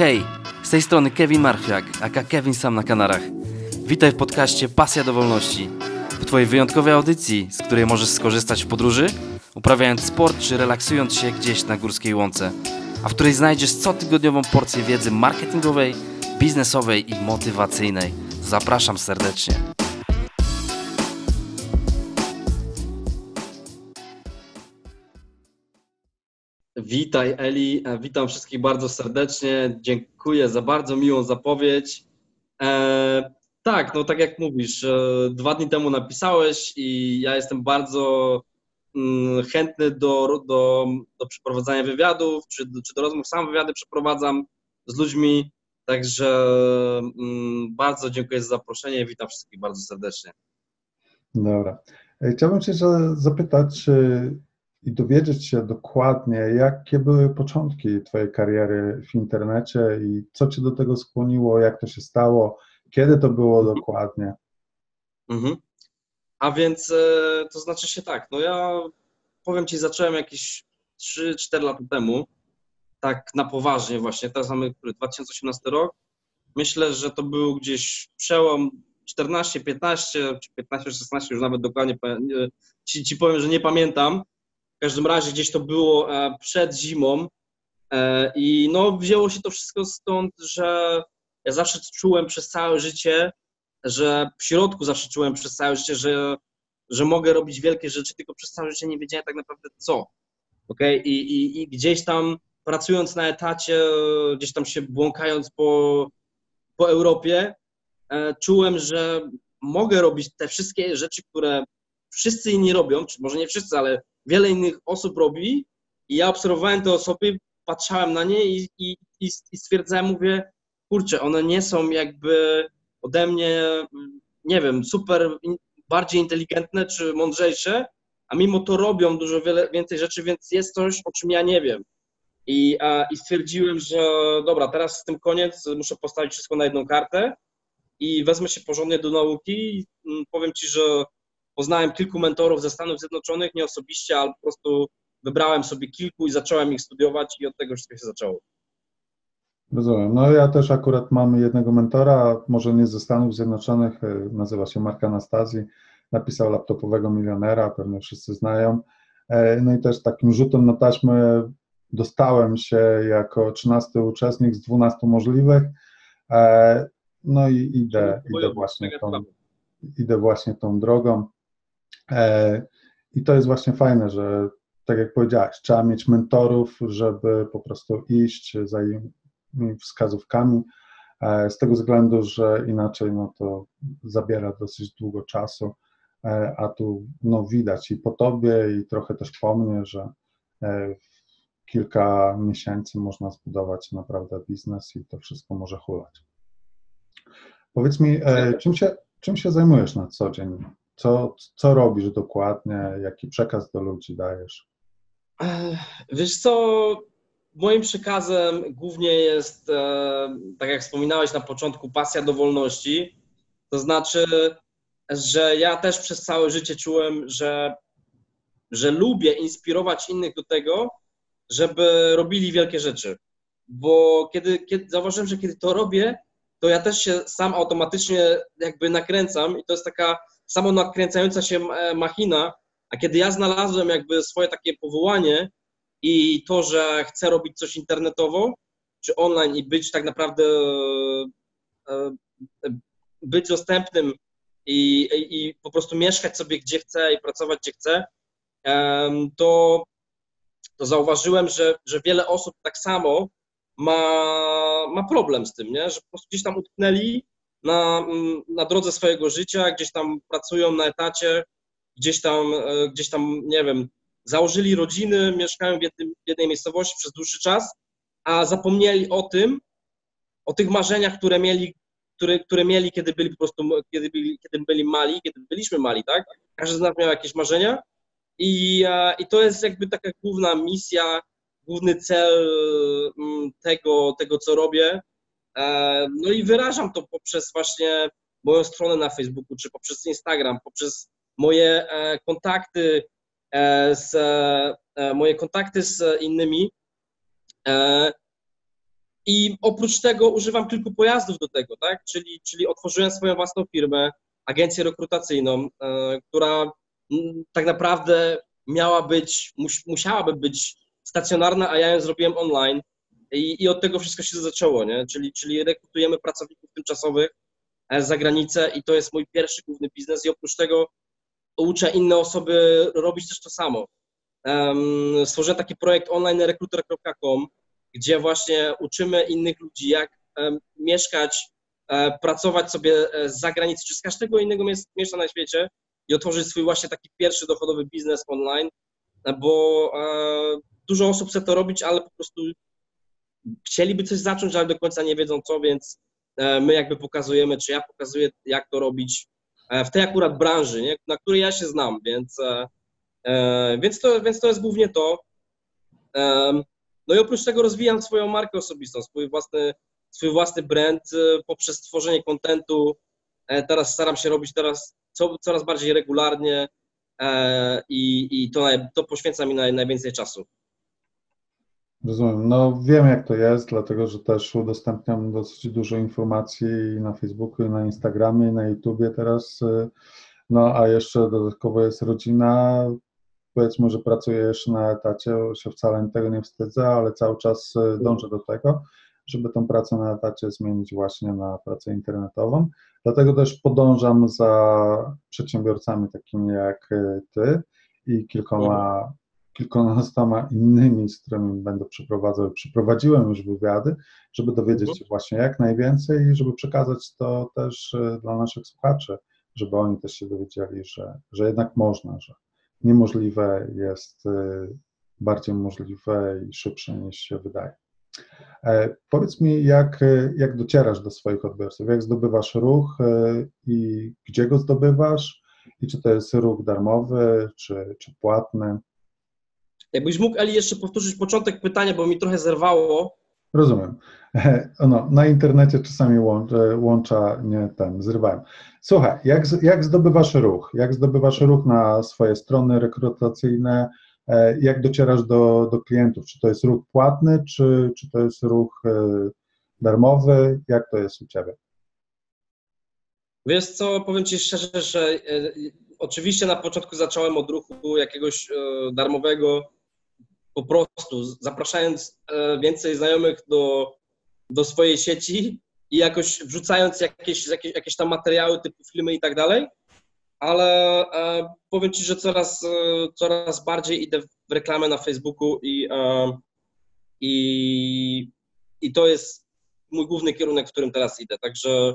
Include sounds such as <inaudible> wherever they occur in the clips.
Hej, z tej strony Kevin Marchwiak, aka Kevin Sam na Kanarach. Witaj w podcaście Pasja do Wolności. W Twojej wyjątkowej audycji, z której możesz skorzystać w podróży, uprawiając sport czy relaksując się gdzieś na górskiej łące, a w której znajdziesz cotygodniową porcję wiedzy marketingowej, biznesowej i motywacyjnej. Zapraszam serdecznie. Witaj Eli, E, witam wszystkich bardzo serdecznie. Dziękuję za bardzo miłą zapowiedź. E, tak, no tak jak mówisz, e, dwa dni temu napisałeś i ja jestem bardzo mm, chętny do, do, do przeprowadzania wywiadów, czy, czy do rozmów. Sam wywiady przeprowadzam z ludźmi, także mm, bardzo dziękuję za zaproszenie. Witam wszystkich bardzo serdecznie. Dobra. E, Chciałbym Cię za- zapytać i dowiedzieć się dokładnie, jakie były początki Twojej kariery w internecie i co Cię do tego skłoniło, jak to się stało, kiedy to było dokładnie. Mhm. A więc e, to znaczy się tak, no ja powiem Ci, zacząłem jakieś 3-4 lata temu, tak na poważnie właśnie, teraz mamy który, 2018 rok, myślę, że to był gdzieś przełom 14, 15, czy 15, 16, już nawet dokładnie ci, ci powiem, że nie pamiętam. W każdym razie gdzieś to było e, przed zimą e, i no wzięło się to wszystko stąd, że ja zawsze czułem przez całe życie, że w środku zawsze czułem przez całe życie, że, że mogę robić wielkie rzeczy, tylko przez całe życie nie wiedziałem tak naprawdę co. Okay? I, i, I gdzieś tam pracując na etacie, gdzieś tam się błąkając po, po Europie, e, czułem, że mogę robić te wszystkie rzeczy, które wszyscy inni robią, czy może nie wszyscy, ale wiele innych osób robi i ja obserwowałem te osoby, patrzałem na nie i, i, i stwierdzałem, mówię, kurczę, one nie są jakby ode mnie, nie wiem, super, bardziej inteligentne czy mądrzejsze, a mimo to robią dużo wiele, więcej rzeczy, więc jest coś, o czym ja nie wiem. I, a, I stwierdziłem, że dobra, teraz z tym koniec, muszę postawić wszystko na jedną kartę i wezmę się porządnie do nauki. Mm, powiem Ci, że poznałem kilku mentorów ze Stanów Zjednoczonych, nie osobiście, ale po prostu wybrałem sobie kilku i zacząłem ich studiować i od tego wszystko się zaczęło. Rozumiem. No ja też akurat mam jednego mentora, może nie ze Stanów Zjednoczonych, e, nazywa się Mark Anastazji, napisał laptopowego milionera, pewnie wszyscy znają. E, No i też takim rzutem na taśmę dostałem się jako 13 uczestnik z 12 możliwych. E, No i idę, idę właśnie tą, idę właśnie tą drogą. E, I to jest właśnie fajne, że tak jak powiedziałeś, trzeba mieć mentorów, żeby po prostu iść za im wskazówkami, e, z tego względu, że inaczej no to zabiera dosyć długo czasu, e, a tu no widać i po tobie i trochę też po mnie, że w kilka miesięcy można zbudować naprawdę biznes i to wszystko może hulać. Powiedz mi, czym się, czym się zajmujesz na co dzień? Co, co robisz dokładnie? Jaki przekaz do ludzi dajesz? Wiesz co, moim przekazem głównie jest, e, tak jak wspominałeś na początku, pasja do wolności. To znaczy, że ja też przez całe życie czułem, że, że lubię inspirować innych do tego, żeby robili wielkie rzeczy. Bo kiedy, kiedy zauważyłem, że kiedy to robię, to ja też się sam automatycznie jakby nakręcam i to jest taka samo nakręcająca się e, machina, a kiedy ja znalazłem jakby swoje takie powołanie i to, że chcę robić coś internetowo czy online i być tak naprawdę e, e, być dostępnym i, i, po prostu mieszkać sobie gdzie chcę i pracować gdzie chcę, to, to zauważyłem, że, że wiele osób tak samo ma, ma problem z tym, nie? że po prostu gdzieś tam utknęli na, mm, na drodze swojego życia, gdzieś tam pracują na etacie, gdzieś tam, e, gdzieś tam, nie wiem, założyli rodziny, mieszkają w, jednym, w jednej miejscowości przez dłuższy czas, a zapomnieli o tym, o tych marzeniach, które mieli, które, które mieli, kiedy byli po prostu, kiedy byli, kiedy byli mali, kiedy byliśmy mali, tak? Każdy z nas miał jakieś marzenia i, e, i to jest jakby taka główna misja, główny cel mm, tego, tego co robię. E, No i wyrażam to poprzez właśnie moją stronę na Facebooku, czy poprzez Instagram, poprzez moje e, kontakty e, z, moje kontakty z innymi. I oprócz tego używam kilku pojazdów do tego, tak? Czyli, czyli otworzyłem swoją własną firmę, agencję rekrutacyjną, która tak naprawdę miała być, musiałaby być stacjonarna, a ja ją zrobiłem online. I, i od tego wszystko się zaczęło, nie? Czyli, czyli rekrutujemy pracowników tymczasowych e, za granicę i to jest mój pierwszy główny biznes i oprócz tego uczę inne osoby robić też to samo. Um, stworzyłem taki projekt online recruiter.com, gdzie właśnie uczymy innych ludzi, jak um, mieszkać, um, pracować sobie e, z zagranicy, czy z każdego innego miejsca na świecie i otworzyć swój właśnie taki pierwszy dochodowy biznes online, bo dużo osób chce to robić, ale po prostu chcieliby coś zacząć, ale do końca nie wiedzą co, więc e, my jakby pokazujemy, czy ja pokazuję, jak to robić e, w tej akurat branży, nie? na której ja się znam, więc, e, więc, to, więc to jest głównie to. No i oprócz tego rozwijam swoją markę osobistą, swój własny, swój własny brand poprzez tworzenie kontentu. Teraz staram się robić teraz co, coraz bardziej regularnie i, i to, to poświęca mi naj, najwięcej czasu. Rozumiem. No wiem jak to jest, dlatego że też udostępniam dosyć dużo informacji na Facebooku, na Instagramie, na YouTubie teraz. No a jeszcze dodatkowo jest rodzina. Powiedzmy, że pracuję jeszcze na etacie, się wcale tego nie wstydzę, ale cały czas y, dążę do tego, żeby tą pracę na etacie zmienić właśnie na pracę internetową. Dlatego też podążam za przedsiębiorcami takimi jak y, ty i kilkoma kilkunastoma innymi, z którymi będę przeprowadzał, przeprowadziłem już wywiady, żeby dowiedzieć mhm. się właśnie jak najwięcej i żeby przekazać to też e, dla naszych słuchaczy, żeby oni też się dowiedzieli, że, że jednak można, że niemożliwe jest e, bardziej możliwe i szybsze niż się wydaje. E, powiedz mi, jak, jak docierasz do swoich odbiorców, jak zdobywasz ruch i gdzie go zdobywasz i czy to jest ruch darmowy, czy, czy płatny? Jakbyś mógł, Eli, jeszcze powtórzyć początek pytania, bo mi trochę zerwało. Rozumiem. <laughs> No, na internecie czasami łącza, łącza nie ten, zrywałem. Słuchaj, jak, jak zdobywasz ruch? Jak zdobywasz ruch na swoje strony rekrutacyjne? E, jak docierasz do, do klientów? Czy to jest ruch płatny, czy, czy to jest ruch e, darmowy? Jak to jest u Ciebie? Wiesz co, powiem Ci szczerze, że e, oczywiście na początku zacząłem od ruchu jakiegoś darmowego, po prostu zapraszając e, więcej znajomych do, do swojej sieci i jakoś wrzucając jakieś, jakieś, jakieś tam materiały typu filmy i tak dalej, ale e, powiem Ci, że coraz, e, coraz bardziej idę w reklamę na Facebooku i, i, i to jest mój główny kierunek, w którym teraz idę. Także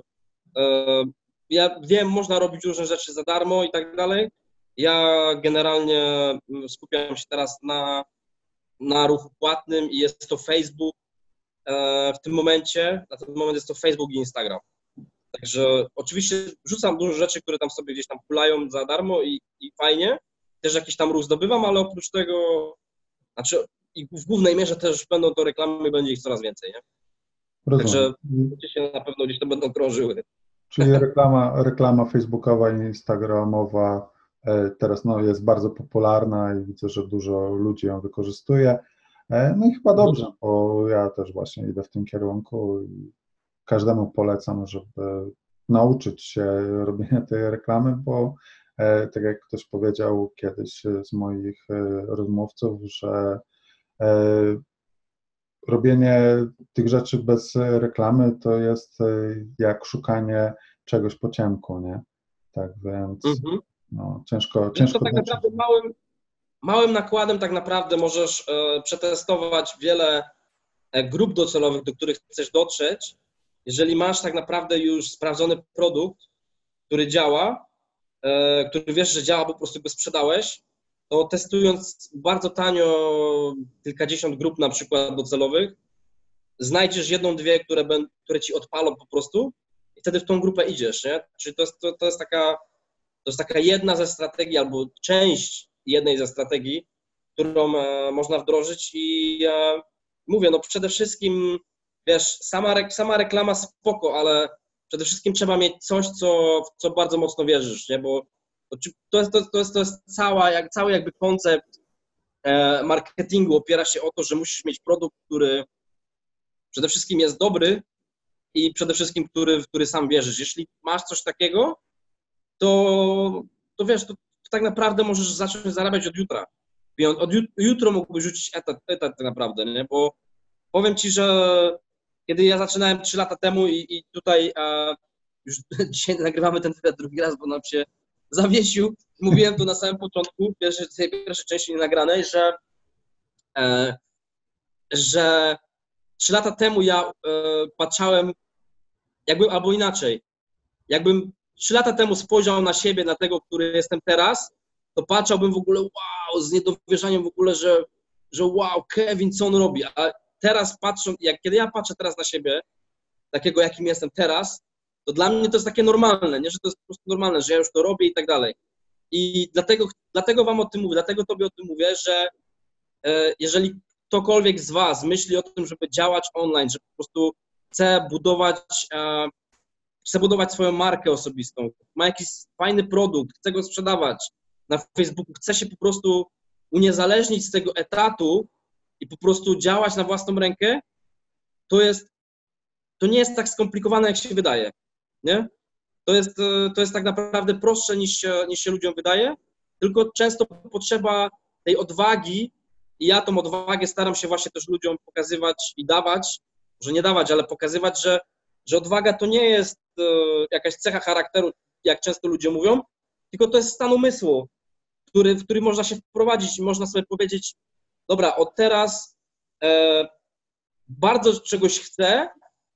ja wiem, można robić różne rzeczy za darmo i tak dalej. Ja generalnie skupiam się teraz na na ruchu płatnym i jest to Facebook e, w tym momencie. Na ten moment jest to Facebook i Instagram. Także oczywiście rzucam dużo rzeczy, które tam sobie gdzieś tam kulają za darmo i, i fajnie. Też jakiś tam ruch zdobywam, ale oprócz tego, znaczy i w głównej mierze też będą to reklamy, będzie ich coraz więcej, nie? Rozumiem. Także się na pewno gdzieś to będą krążyły. Czyli reklama, reklama facebookowa i instagramowa teraz no, jest bardzo popularna i widzę, że dużo ludzi ją wykorzystuje. E, no i chyba dobrze, bo ja też właśnie idę w tym kierunku i każdemu polecam, żeby nauczyć się robienia tej reklamy, bo e, tak jak ktoś powiedział kiedyś z moich rozmówców, że robienie tych rzeczy bez reklamy to jest jak szukanie czegoś po ciemku, nie? Tak więc mhm. No, ciężko, ciężko. To tak naprawdę małym, małym nakładem tak naprawdę możesz e, przetestować wiele e, grup docelowych, do których chcesz dotrzeć. Jeżeli masz tak naprawdę już sprawdzony produkt, który działa, e, który wiesz, że działa, bo po prostu go sprzedałeś, to testując bardzo tanio kilkadziesiąt grup na przykład docelowych, znajdziesz jedną, dwie, które, które ci odpalą po prostu i wtedy w tą grupę idziesz, nie? Czyli to jest, to, to jest taka to jest taka jedna ze strategii, albo część jednej ze strategii, którą e, można wdrożyć i e, mówię, no przede wszystkim, wiesz, sama, sama reklama spoko, ale przede wszystkim trzeba mieć coś, co, w co bardzo mocno wierzysz, nie? bo to jest, to, jest, to jest cała, jak, cały jakby koncept e, marketingu opiera się o to, że musisz mieć produkt, który przede wszystkim jest dobry i przede wszystkim, który, w który sam wierzysz. Jeśli masz coś takiego, to, to wiesz, to, to tak naprawdę możesz zacząć zarabiać od jutra. I od jutro mógłbyś rzucić etat, etat tak naprawdę, nie? Bo powiem ci, że kiedy ja zaczynałem trzy lata temu i, i tutaj e, już <laughs> dzisiaj nagrywamy ten wywiad drugi raz, bo nam się zawiesił. Mówiłem to na samym początku, pierwszej, tej pierwszej części nienagranej, że, e, że trzy lata temu ja e, patrzałem, jakbym, albo inaczej, jakbym trzy lata temu spojrzał na siebie, na tego, który jestem teraz, to patrzałbym w ogóle wow, z niedowierzaniem w ogóle, że, że wow, Kevin, co on robi, a teraz patrzę, jak kiedy ja patrzę teraz na siebie, takiego jakim jestem teraz, to dla mnie to jest takie normalne, nie, że to jest po prostu normalne, że ja już to robię i tak dalej. I dlatego, dlatego wam o tym mówię, dlatego tobie o tym mówię, że e, jeżeli ktokolwiek z was myśli o tym, żeby działać online, że po prostu chce budować, e, chce budować swoją markę osobistą, ma jakiś fajny produkt, chce go sprzedawać na Facebooku, chce się po prostu uniezależnić z tego etatu i po prostu działać na własną rękę, to jest, to nie jest tak skomplikowane, jak się wydaje nie? To jest, e, to jest tak naprawdę prostsze niż się, niż się ludziom wydaje, tylko często potrzeba tej odwagi i ja tą odwagę staram się właśnie też ludziom pokazywać i dawać, że nie dawać, ale pokazywać, że, że odwaga to nie jest e, jakaś cecha charakteru, jak często ludzie mówią, tylko to jest stan umysłu, który, w który można się wprowadzić i można sobie powiedzieć, dobra, od teraz e, bardzo czegoś chcę,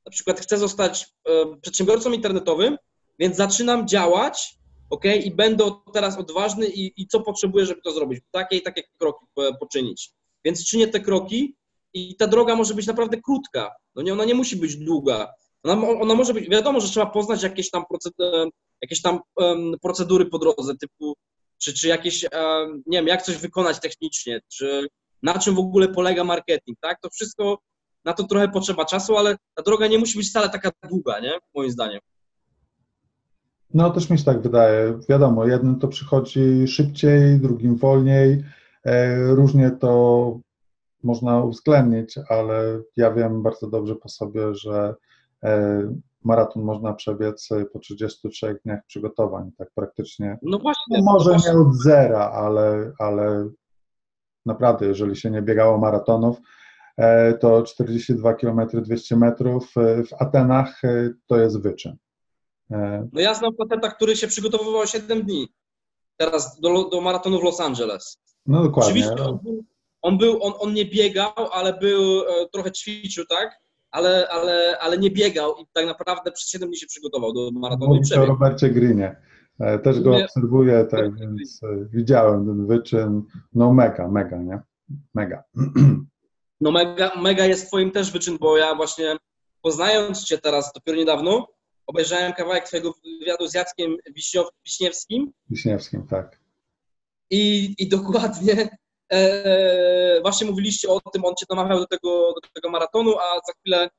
na przykład chcę zostać e, przedsiębiorcą internetowym, więc zaczynam działać, ok, i będę teraz odważny i, i co potrzebuję, żeby to zrobić, takie i takie kroki poczynić. Więc czynię te kroki i ta droga może być naprawdę krótka, no nie, ona nie musi być długa. Ona, ona może być, wiadomo, że trzeba poznać jakieś tam, procedury, jakieś tam procedury po drodze, typu, czy, czy jakieś, um, nie wiem, jak coś wykonać technicznie, czy na czym w ogóle polega marketing, tak? To wszystko na to trochę potrzeba czasu, ale ta droga nie musi być wcale taka długa, nie? Moim zdaniem. No, też mi się tak wydaje. Wiadomo, jednym to przychodzi szybciej, drugim wolniej. E, różnie to można uwzględnić, ale ja wiem bardzo dobrze po sobie, że e, maraton można przebiec po 33 dniach przygotowań, tak praktycznie. No właśnie. No może nie od zera, ale, ale naprawdę, jeżeli się nie biegało maratonów, E, to 42 km 200 metrów. E, w Atenach e, to jest wyczyn. No ja znam patenta, który się przygotowywał 7 dni. Teraz do, do maratonu w Los Angeles. No dokładnie. Oczywiście on, był, on, był, on, on nie biegał, ale był, trochę ćwiczył, tak? Ale, ale, ale nie biegał i tak naprawdę przez 7 dni się przygotował do maratonu. Mówisz o Robercie Greenie. Też go obserwuję, tak więc widziałem ten wyczyn. No mega, mega, nie? Mega. <clears throat> No mega, mega jest twoim też wyczyn, bo ja właśnie poznając cię teraz dopiero niedawno, obejrzałem kawałek twojego wywiadu z Jackiem Wiśniow, Wiśniewskim. Wiśniewskim, tak. I, i dokładnie e, właśnie mówiliście o tym, on cię namawiał do tego, do tego maratonu, a za chwilę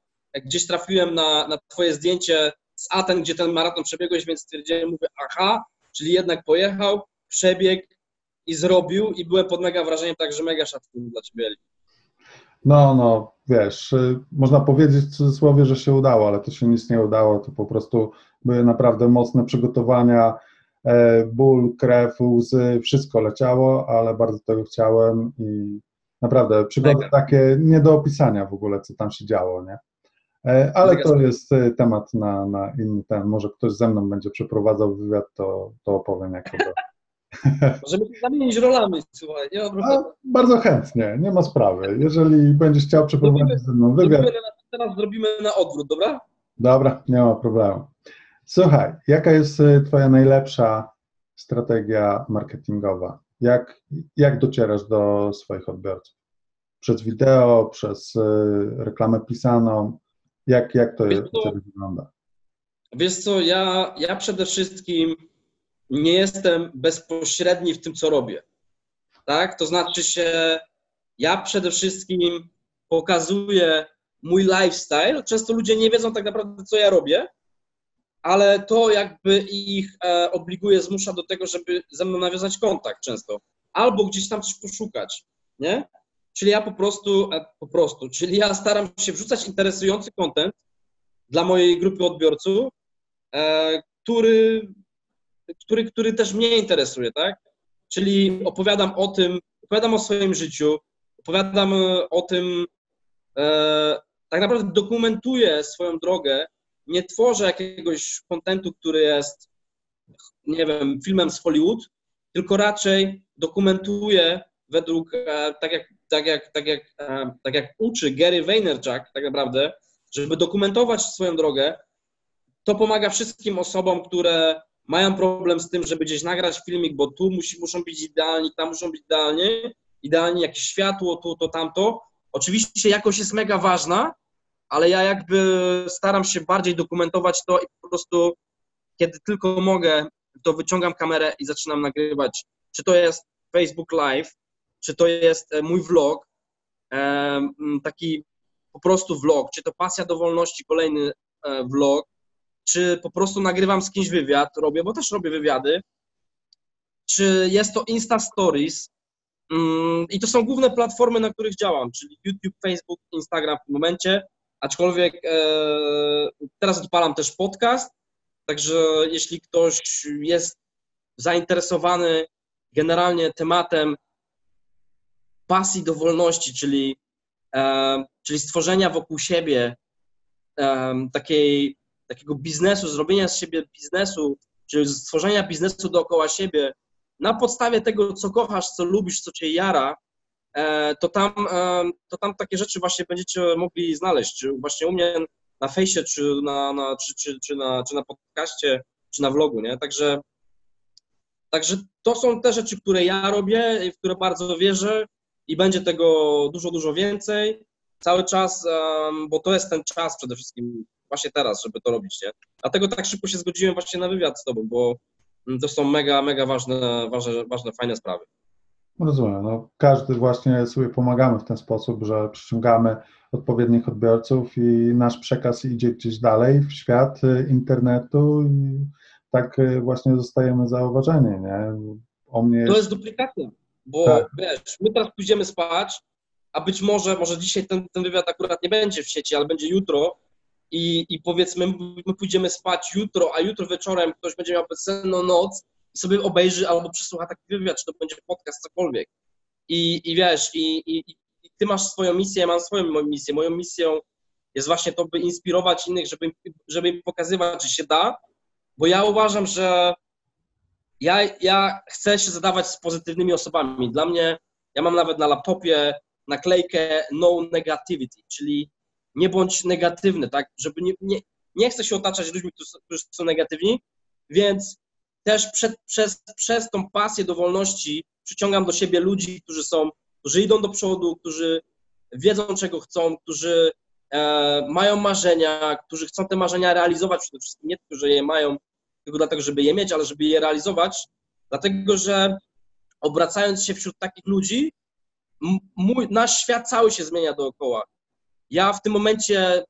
gdzieś trafiłem na, na twoje zdjęcie z Aten, gdzie ten maraton przebiegłeś, więc stwierdziłem, mówię, aha, czyli jednak pojechał, przebiegł i zrobił i byłem pod mega wrażeniem, także mega szacunek dla ciebie. No, no, wiesz, y, można powiedzieć w cudzysłowie, że się udało, ale to się nic nie udało, to po prostu były naprawdę mocne przygotowania, e, ból, krew, łzy, wszystko leciało, ale bardzo tego chciałem i naprawdę przygody Mega. takie nie do opisania w ogóle, co tam się działo, nie? E, ale to jest y, temat na, na inny ten, może ktoś ze mną będzie przeprowadzał wywiad, to, to opowiem jak to było. <laughs> Możemy się zamienić rolami, słuchaj, nie ma. Bardzo chętnie, nie ma sprawy. Jeżeli będziesz chciał przeprowadzić ze mną wywiad... teraz zrobimy na odwrót, dobra? Dobra, nie ma problemu. Słuchaj, jaka jest y, Twoja najlepsza strategia marketingowa? Jak, jak docierasz do swoich odbiorców? Przez wideo, przez y, reklamę pisaną? Jak, jak to, jest, co, wygląda? Wiesz co, ja, ja przede wszystkim nie jestem bezpośredni w tym, co robię. Tak? To znaczy się, ja przede wszystkim pokazuję mój lifestyle. Często ludzie nie wiedzą tak naprawdę, co ja robię, ale to jakby ich e, obliguje, zmusza do tego, żeby ze mną nawiązać kontakt często. Albo gdzieś tam coś poszukać, nie? czyli ja po prostu, e, po prostu, czyli ja staram się wrzucać interesujący content dla mojej grupy odbiorców, e, który, który, który też mnie interesuje, tak? Czyli opowiadam o tym, opowiadam o swoim życiu, opowiadam o tym, tak naprawdę dokumentuję swoją drogę, nie tworzę jakiegoś kontentu, który jest, nie wiem, filmem z Hollywood, tylko raczej dokumentuję według, e, tak jak, tak jak, tak jak, e, tak jak uczy Gary Vaynerchuk tak naprawdę, żeby dokumentować swoją drogę, to pomaga wszystkim osobom, które mają problem z tym, żeby gdzieś nagrać filmik, bo tu musi, muszą być idealni, tam muszą być idealnie, idealnie jakieś światło, tu, to, tamto. Oczywiście jakość jest mega ważna, ale ja jakby staram się bardziej dokumentować to i po prostu kiedy tylko mogę, to wyciągam kamerę i zaczynam nagrywać. Czy to jest Facebook Live, czy to jest e, mój vlog, taki po prostu vlog, czy to pasja do wolności, kolejny e, vlog, czy po prostu nagrywam z kimś wywiad, robię, bo też robię wywiady, czy jest to Insta Stories, mm, i to są główne platformy, na których działam, czyli YouTube, Facebook, Instagram w tym momencie aczkolwiek e, teraz odpalam też podcast, także jeśli ktoś jest zainteresowany generalnie tematem pasji do wolności, czyli, e, czyli stworzenia wokół siebie e, takiej, takiego biznesu, zrobienia z siebie biznesu, czyli stworzenia biznesu dookoła siebie na podstawie tego, co kochasz, co lubisz, co cię jara, to tam, e, to tam takie rzeczy właśnie będziecie mogli znaleźć, właśnie u mnie na fejsie, czy na, na, czy, czy, czy, na, czy na podcaście, czy na vlogu, nie? Także, także to są te rzeczy, które ja robię, w które bardzo wierzę i będzie tego dużo, dużo więcej cały czas, bo to jest ten czas przede wszystkim właśnie teraz, żeby to robić, nie? Dlatego tak szybko się zgodziłem właśnie na wywiad z tobą, bo to są mega, mega ważne, ważne, ważne fajne sprawy. Rozumiem. No, każdy właśnie sobie pomagamy w ten sposób, że przyciągamy odpowiednich odbiorców i nasz przekaz idzie gdzieś dalej w świat y, internetu i tak y, właśnie zostajemy zauważeni, nie? O mnie to jest duplikacja, bo tak. wiesz, my teraz pójdziemy spać, a być może, może dzisiaj ten, ten wywiad akurat nie będzie w sieci, ale będzie jutro i, i powiedzmy, my pójdziemy spać jutro, a jutro wieczorem ktoś będzie miał bezsenną noc i sobie obejrzy albo przesłucha taki wywiad, czy to będzie podcast, cokolwiek. I, i wiesz, i, i, i ty masz swoją misję, ja mam swoją misję. Moją misją jest właśnie to, by inspirować innych, żeby, żeby im pokazywać, że się da, bo ja uważam, że ja, ja chcę się zadawać z pozytywnymi osobami. Dla mnie, ja mam nawet na laptopie naklejkę no negativity, czyli nie bądź negatywny, tak, żeby nie, nie, nie chcę się otaczać ludźmi, którzy, którzy są negatywni, więc też przed, przez, przez tą pasję do wolności przyciągam do siebie ludzi, którzy są, którzy idą do przodu, którzy wiedzą, czego chcą, którzy e, mają marzenia, którzy chcą te marzenia realizować przede wszystkim, nie tylko, że je mają tylko dlatego, żeby je mieć, ale żeby je realizować, dlatego, że obracając się wśród takich ludzi, mój, nasz świat cały się zmienia dookoła. Ja w tym momencie,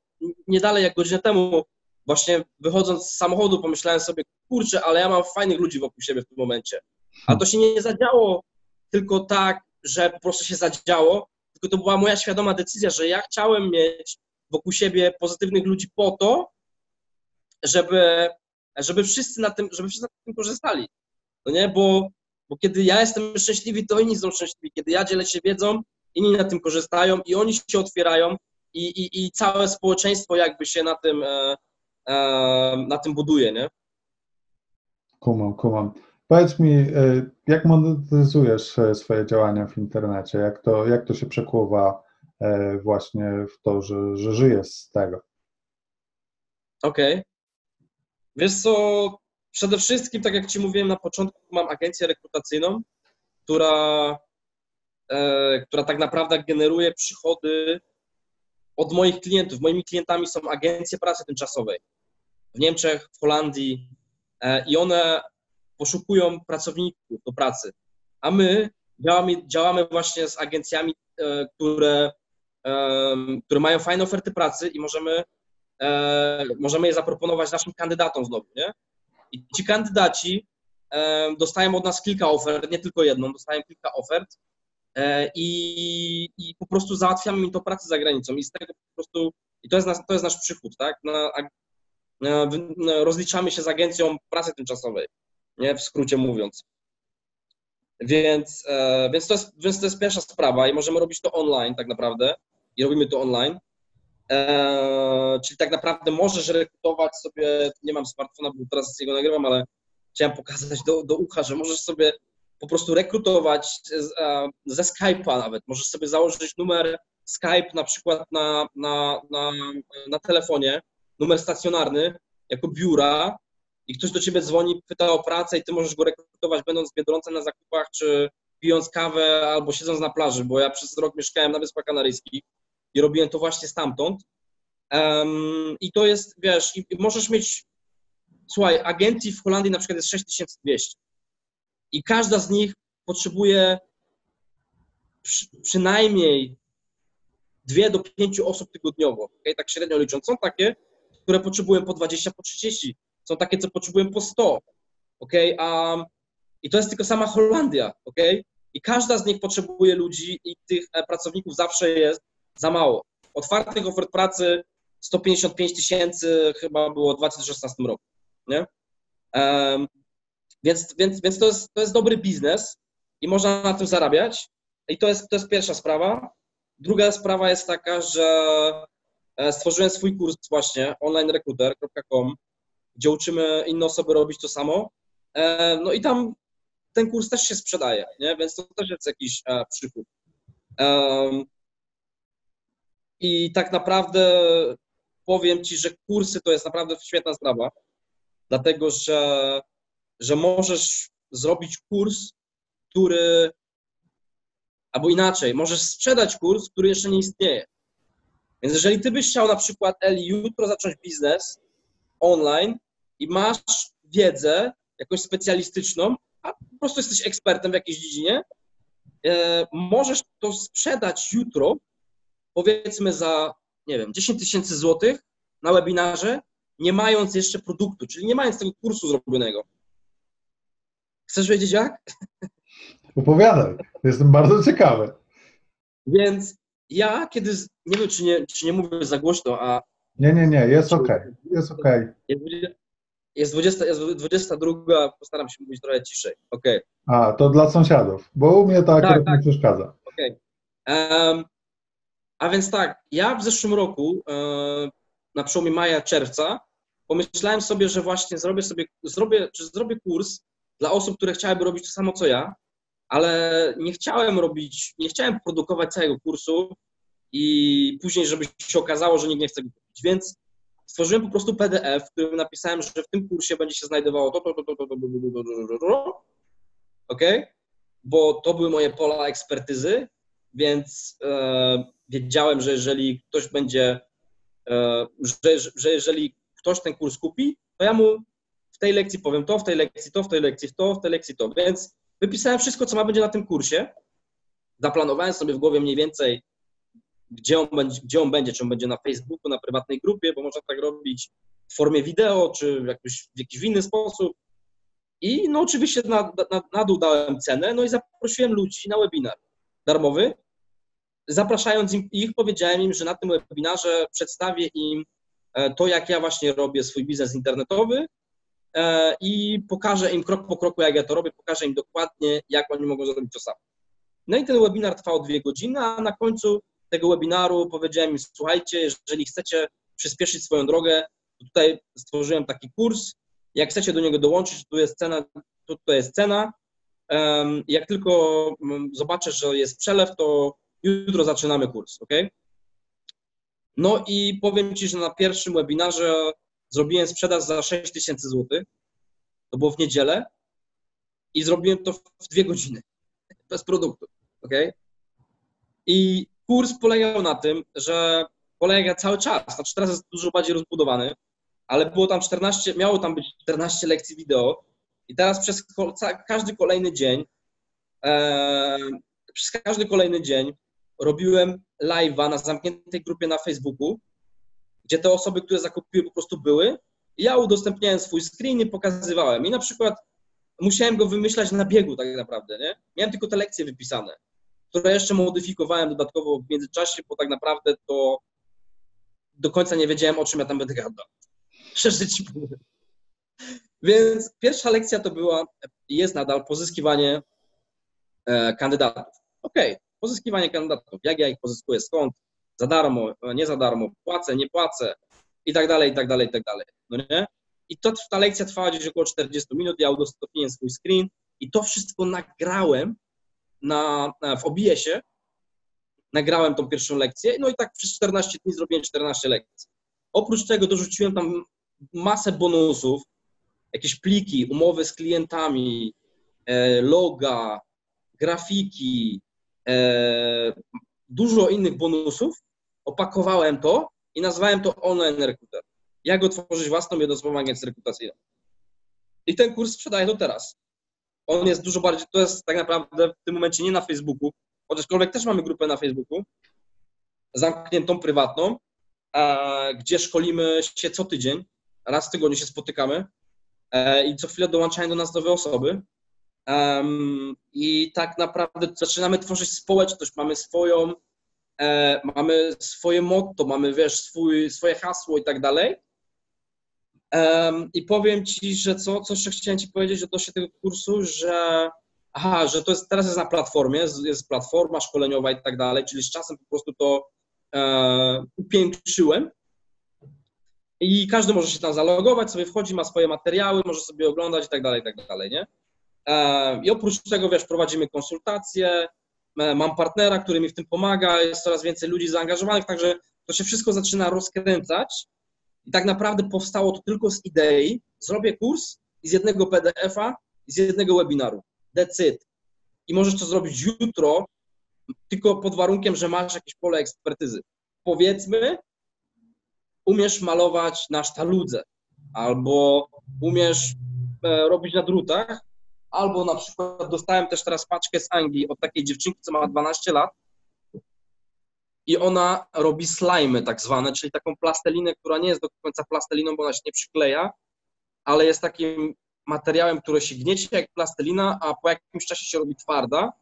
nie dalej jak godzinę temu, właśnie wychodząc z samochodu, pomyślałem sobie, kurczę, ale ja mam fajnych ludzi wokół siebie w tym momencie. A to się nie zadziało tylko tak, że po prostu się zadziało, tylko to była moja świadoma decyzja, że ja chciałem mieć wokół siebie pozytywnych ludzi po to, żeby, żeby wszyscy na tym, żeby wszyscy na tym korzystali. No nie, bo, bo kiedy ja jestem szczęśliwy, to inni są szczęśliwi. Kiedy ja dzielę się wiedzą, inni na tym korzystają i oni się otwierają i, i, i całe społeczeństwo jakby się na tym, e, e, na tym buduje, nie? Kumam, kumam. Powiedz mi, e, jak monetyzujesz e, swoje działania w internecie? Jak to, jak to się przekłuwa e, właśnie w to, że, że żyjesz z tego? Okej. Okay. Wiesz co, przede wszystkim, tak jak Ci mówiłem na początku, mam agencję rekrutacyjną, która, e, która tak naprawdę generuje przychody od moich klientów. Moimi klientami są agencje pracy tymczasowej w Niemczech, w Holandii, i one poszukują pracowników do pracy. A my działamy, działamy właśnie z agencjami, e, które, które mają fajne oferty pracy i możemy, e, możemy je zaproponować naszym kandydatom znowu, nie? I ci kandydaci dostają od nas kilka ofert, nie tylko jedną, dostają kilka ofert e, i, i po prostu załatwiamy mi to pracę za granicą i z tego po prostu, i to jest, nas, to jest nasz przychód, tak? Na, rozliczamy się z agencją pracy tymczasowej, nie? W skrócie mówiąc. Więc, e, więc, to jest, więc to jest pierwsza sprawa i możemy robić to online tak naprawdę i robimy to online. E, czyli tak naprawdę możesz rekrutować sobie, nie mam smartfona, bo teraz z niego nagrywam, ale chciałem pokazać do, do ucha, że możesz sobie po prostu rekrutować e, ze Skype'a nawet. Możesz sobie założyć numer Skype na przykład na, na, na, na telefonie, numer stacjonarny jako biura i ktoś do ciebie dzwoni, pyta o pracę i ty możesz go rekrutować będąc w Biedronce na zakupach, czy pijąc kawę albo siedząc na plaży, bo ja przez rok mieszkałem na Wyspach Kanaryjskich i robiłem to właśnie stamtąd. Um, I to jest, wiesz, i możesz mieć, słuchaj, agencji w Holandii na przykład jest 6200 i każda z nich potrzebuje przy, przynajmniej dwie do pięciu osób tygodniowo, okay? tak średnio licząc. Są takie, które potrzebują po 20, po 30, są takie, co potrzebują po 100, ok? Um, I to jest tylko sama Holandia, ok? I każda z nich potrzebuje ludzi i tych e, pracowników zawsze jest za mało. Otwartych ofert pracy 155 tysięcy chyba było w 2016 roku, nie? Um, więc więc, więc to, jest, to jest dobry biznes i można na tym zarabiać. I to jest, to jest pierwsza sprawa. Druga sprawa jest taka, że stworzyłem swój kurs właśnie onlinerecruiter.com, gdzie uczymy inne osoby robić to samo. E, no i tam ten kurs też się sprzedaje, nie? więc to też jest jakiś e, przychód. I tak naprawdę powiem Ci, że kursy to jest naprawdę świetna sprawa, dlatego że, że możesz zrobić kurs, który, albo inaczej, możesz sprzedać kurs, który jeszcze nie istnieje. Więc jeżeli Ty byś chciał na przykład, Eli, jutro zacząć biznes online i masz wiedzę jakąś specjalistyczną, a po prostu jesteś ekspertem w jakiejś dziedzinie, e, możesz to sprzedać jutro, powiedzmy za nie wiem, 10 tysięcy złotych na webinarze, nie mając jeszcze produktu, czyli nie mając tego kursu zrobionego. Chcesz wiedzieć jak? Opowiadaj, jestem bardzo ciekawy. Więc ja kiedy, nie wiem czy nie, czy nie mówię za głośno, a... Nie, nie, nie, jest ok, jest ok. Jest 20, jest 22, postaram się mówić trochę ciszej, ok. A, to dla sąsiadów, bo u mnie to akurat tak, tak. nie przeszkadza. Ok. Um, a więc tak, ja w zeszłym roku, e, na przełomie maja, czerwca, pomyślałem sobie, że właśnie zrobię sobie, zrobię, czy zrobię kurs dla osób, które chciałyby robić to samo co ja, ale nie chciałem robić, nie chciałem produkować całego kursu i później, żeby się okazało, że nikt nie chce go kupić. Więc stworzyłem po prostu PDF, w którym napisałem, że w tym kursie będzie się znajdowało to, to, to, to, to, to, to, to, to, to, ok? Bo to były moje pola ekspertyzy, więc e, wiedziałem, że jeżeli ktoś będzie, e, że, że jeżeli ktoś ten kurs kupi, to ja mu w tej lekcji powiem to, w tej lekcji to, w tej lekcji to, w tej lekcji to. Więc wypisałem wszystko, co ma będzie na tym kursie. Zaplanowałem sobie w głowie mniej więcej, gdzie on będzie, gdzie on będzie czy on będzie na Facebooku, na prywatnej grupie, bo można tak robić w formie wideo, czy w jakiś, w jakiś inny sposób. I no oczywiście na, na, na dół dałem cenę, no i zaprosiłem ludzi na webinar darmowy, zapraszając im, ich, powiedziałem im, że na tym webinarze przedstawię im e, to, jak ja właśnie robię swój biznes internetowy i pokażę im krok po kroku, jak ja to robię, pokażę im dokładnie, jak oni mogą zrobić to samo. No i ten webinar trwał dwie godziny, a na końcu tego webinaru powiedziałem im, słuchajcie, jeżeli chcecie przyspieszyć swoją drogę, tutaj stworzyłem taki kurs, jak chcecie do niego dołączyć, tu jest cena, tu, to jest cena, jak tylko mm, zobaczę, że jest przelew, to jutro zaczynamy kurs, ok? No i powiem Ci, że na pierwszym webinarze zrobiłem sprzedaż za 6 tysięcy złotych, to było w niedzielę. I zrobiłem to w dwie godziny, bez produktu, ok? I kurs polegał na tym, że polega cały czas, znaczy teraz jest dużo bardziej rozbudowany, ale było tam 14, miało tam być 14 lekcji wideo. I teraz przez każdy kolejny dzień, e, przez każdy kolejny dzień robiłem live'a na zamkniętej grupie na Facebooku, gdzie te osoby, które zakupiły, po prostu były. Ja udostępniałem swój screen i pokazywałem. I na przykład musiałem go wymyślać na biegu tak naprawdę, nie? Miałem tylko te lekcje wypisane. które jeszcze modyfikowałem dodatkowo w międzyczasie, bo tak naprawdę to do końca nie wiedziałem, o czym ja tam będę gadał. <laughs> Szczerze ci powiem. Więc pierwsza lekcja to była, jest nadal pozyskiwanie e, kandydatów. Okay, pozyskiwanie kandydatów. Jak ja ich pozyskuję, skąd, za darmo, nie za darmo, płacę, nie płacę i tak dalej, i tak dalej, i tak dalej. No nie? I to, ta lekcja trwała gdzieś około 40 minut, ja udostępniłem swój screen i to wszystko nagrałem na, na, w OBS-ie, nagrałem tą pierwszą lekcję, no i tak przez 14 dni zrobiłem 14 lekcji. Oprócz tego dorzuciłem tam masę bonusów, jakieś pliki, umowy z klientami, e, loga, grafiki, e, dużo innych bonusów, opakowałem to i nazwałem to online recruiter. Jak otworzyć własną jednoosobową agencję rekrutacyjną. I ten kurs sprzedaję do teraz. On jest dużo bardziej, to jest tak naprawdę w tym momencie nie na Facebooku, chociażkolwiek też mamy grupę na Facebooku, zamkniętą, prywatną, gdzie szkolimy się co tydzień, raz w tygodniu się spotykamy e, i co chwilę dołączają do nas nowe osoby. I tak naprawdę zaczynamy tworzyć społeczność, mamy swoją, e, mamy swoje motto, mamy wiesz, swój, swoje hasło i tak dalej. I powiem Ci, że co, co jeszcze chciałem Ci powiedzieć odnośnie tego kursu, że aha, że to jest, teraz jest na platformie, jest, jest platforma szkoleniowa i tak dalej, czyli z czasem po prostu to e, upiększyłem i każdy może się tam zalogować, sobie wchodzi, ma swoje materiały, może sobie oglądać i tak dalej, i tak dalej, nie? E, I oprócz tego, wiesz, prowadzimy konsultacje, mam partnera, który mi w tym pomaga, jest coraz więcej ludzi zaangażowanych, także to się wszystko zaczyna rozkręcać i tak naprawdę powstało to tylko z idei, zrobię kurs i z jednego PDF-a i z jednego webinaru. Decyd. I możesz to zrobić jutro, tylko pod warunkiem, że masz jakieś pole ekspertyzy. Powiedzmy, umiesz malować na sztaludze, albo umiesz e, robić na drutach, albo na przykład dostałem też teraz paczkę z Anglii od takiej dziewczynki, co ma 12 lat i ona robi slimy tak zwane, czyli taką plastelinę, która nie jest do końca plasteliną, bo ona się nie przykleja, ale jest takim materiałem, który się gniecie jak plastelina, a po jakimś czasie się robi twarda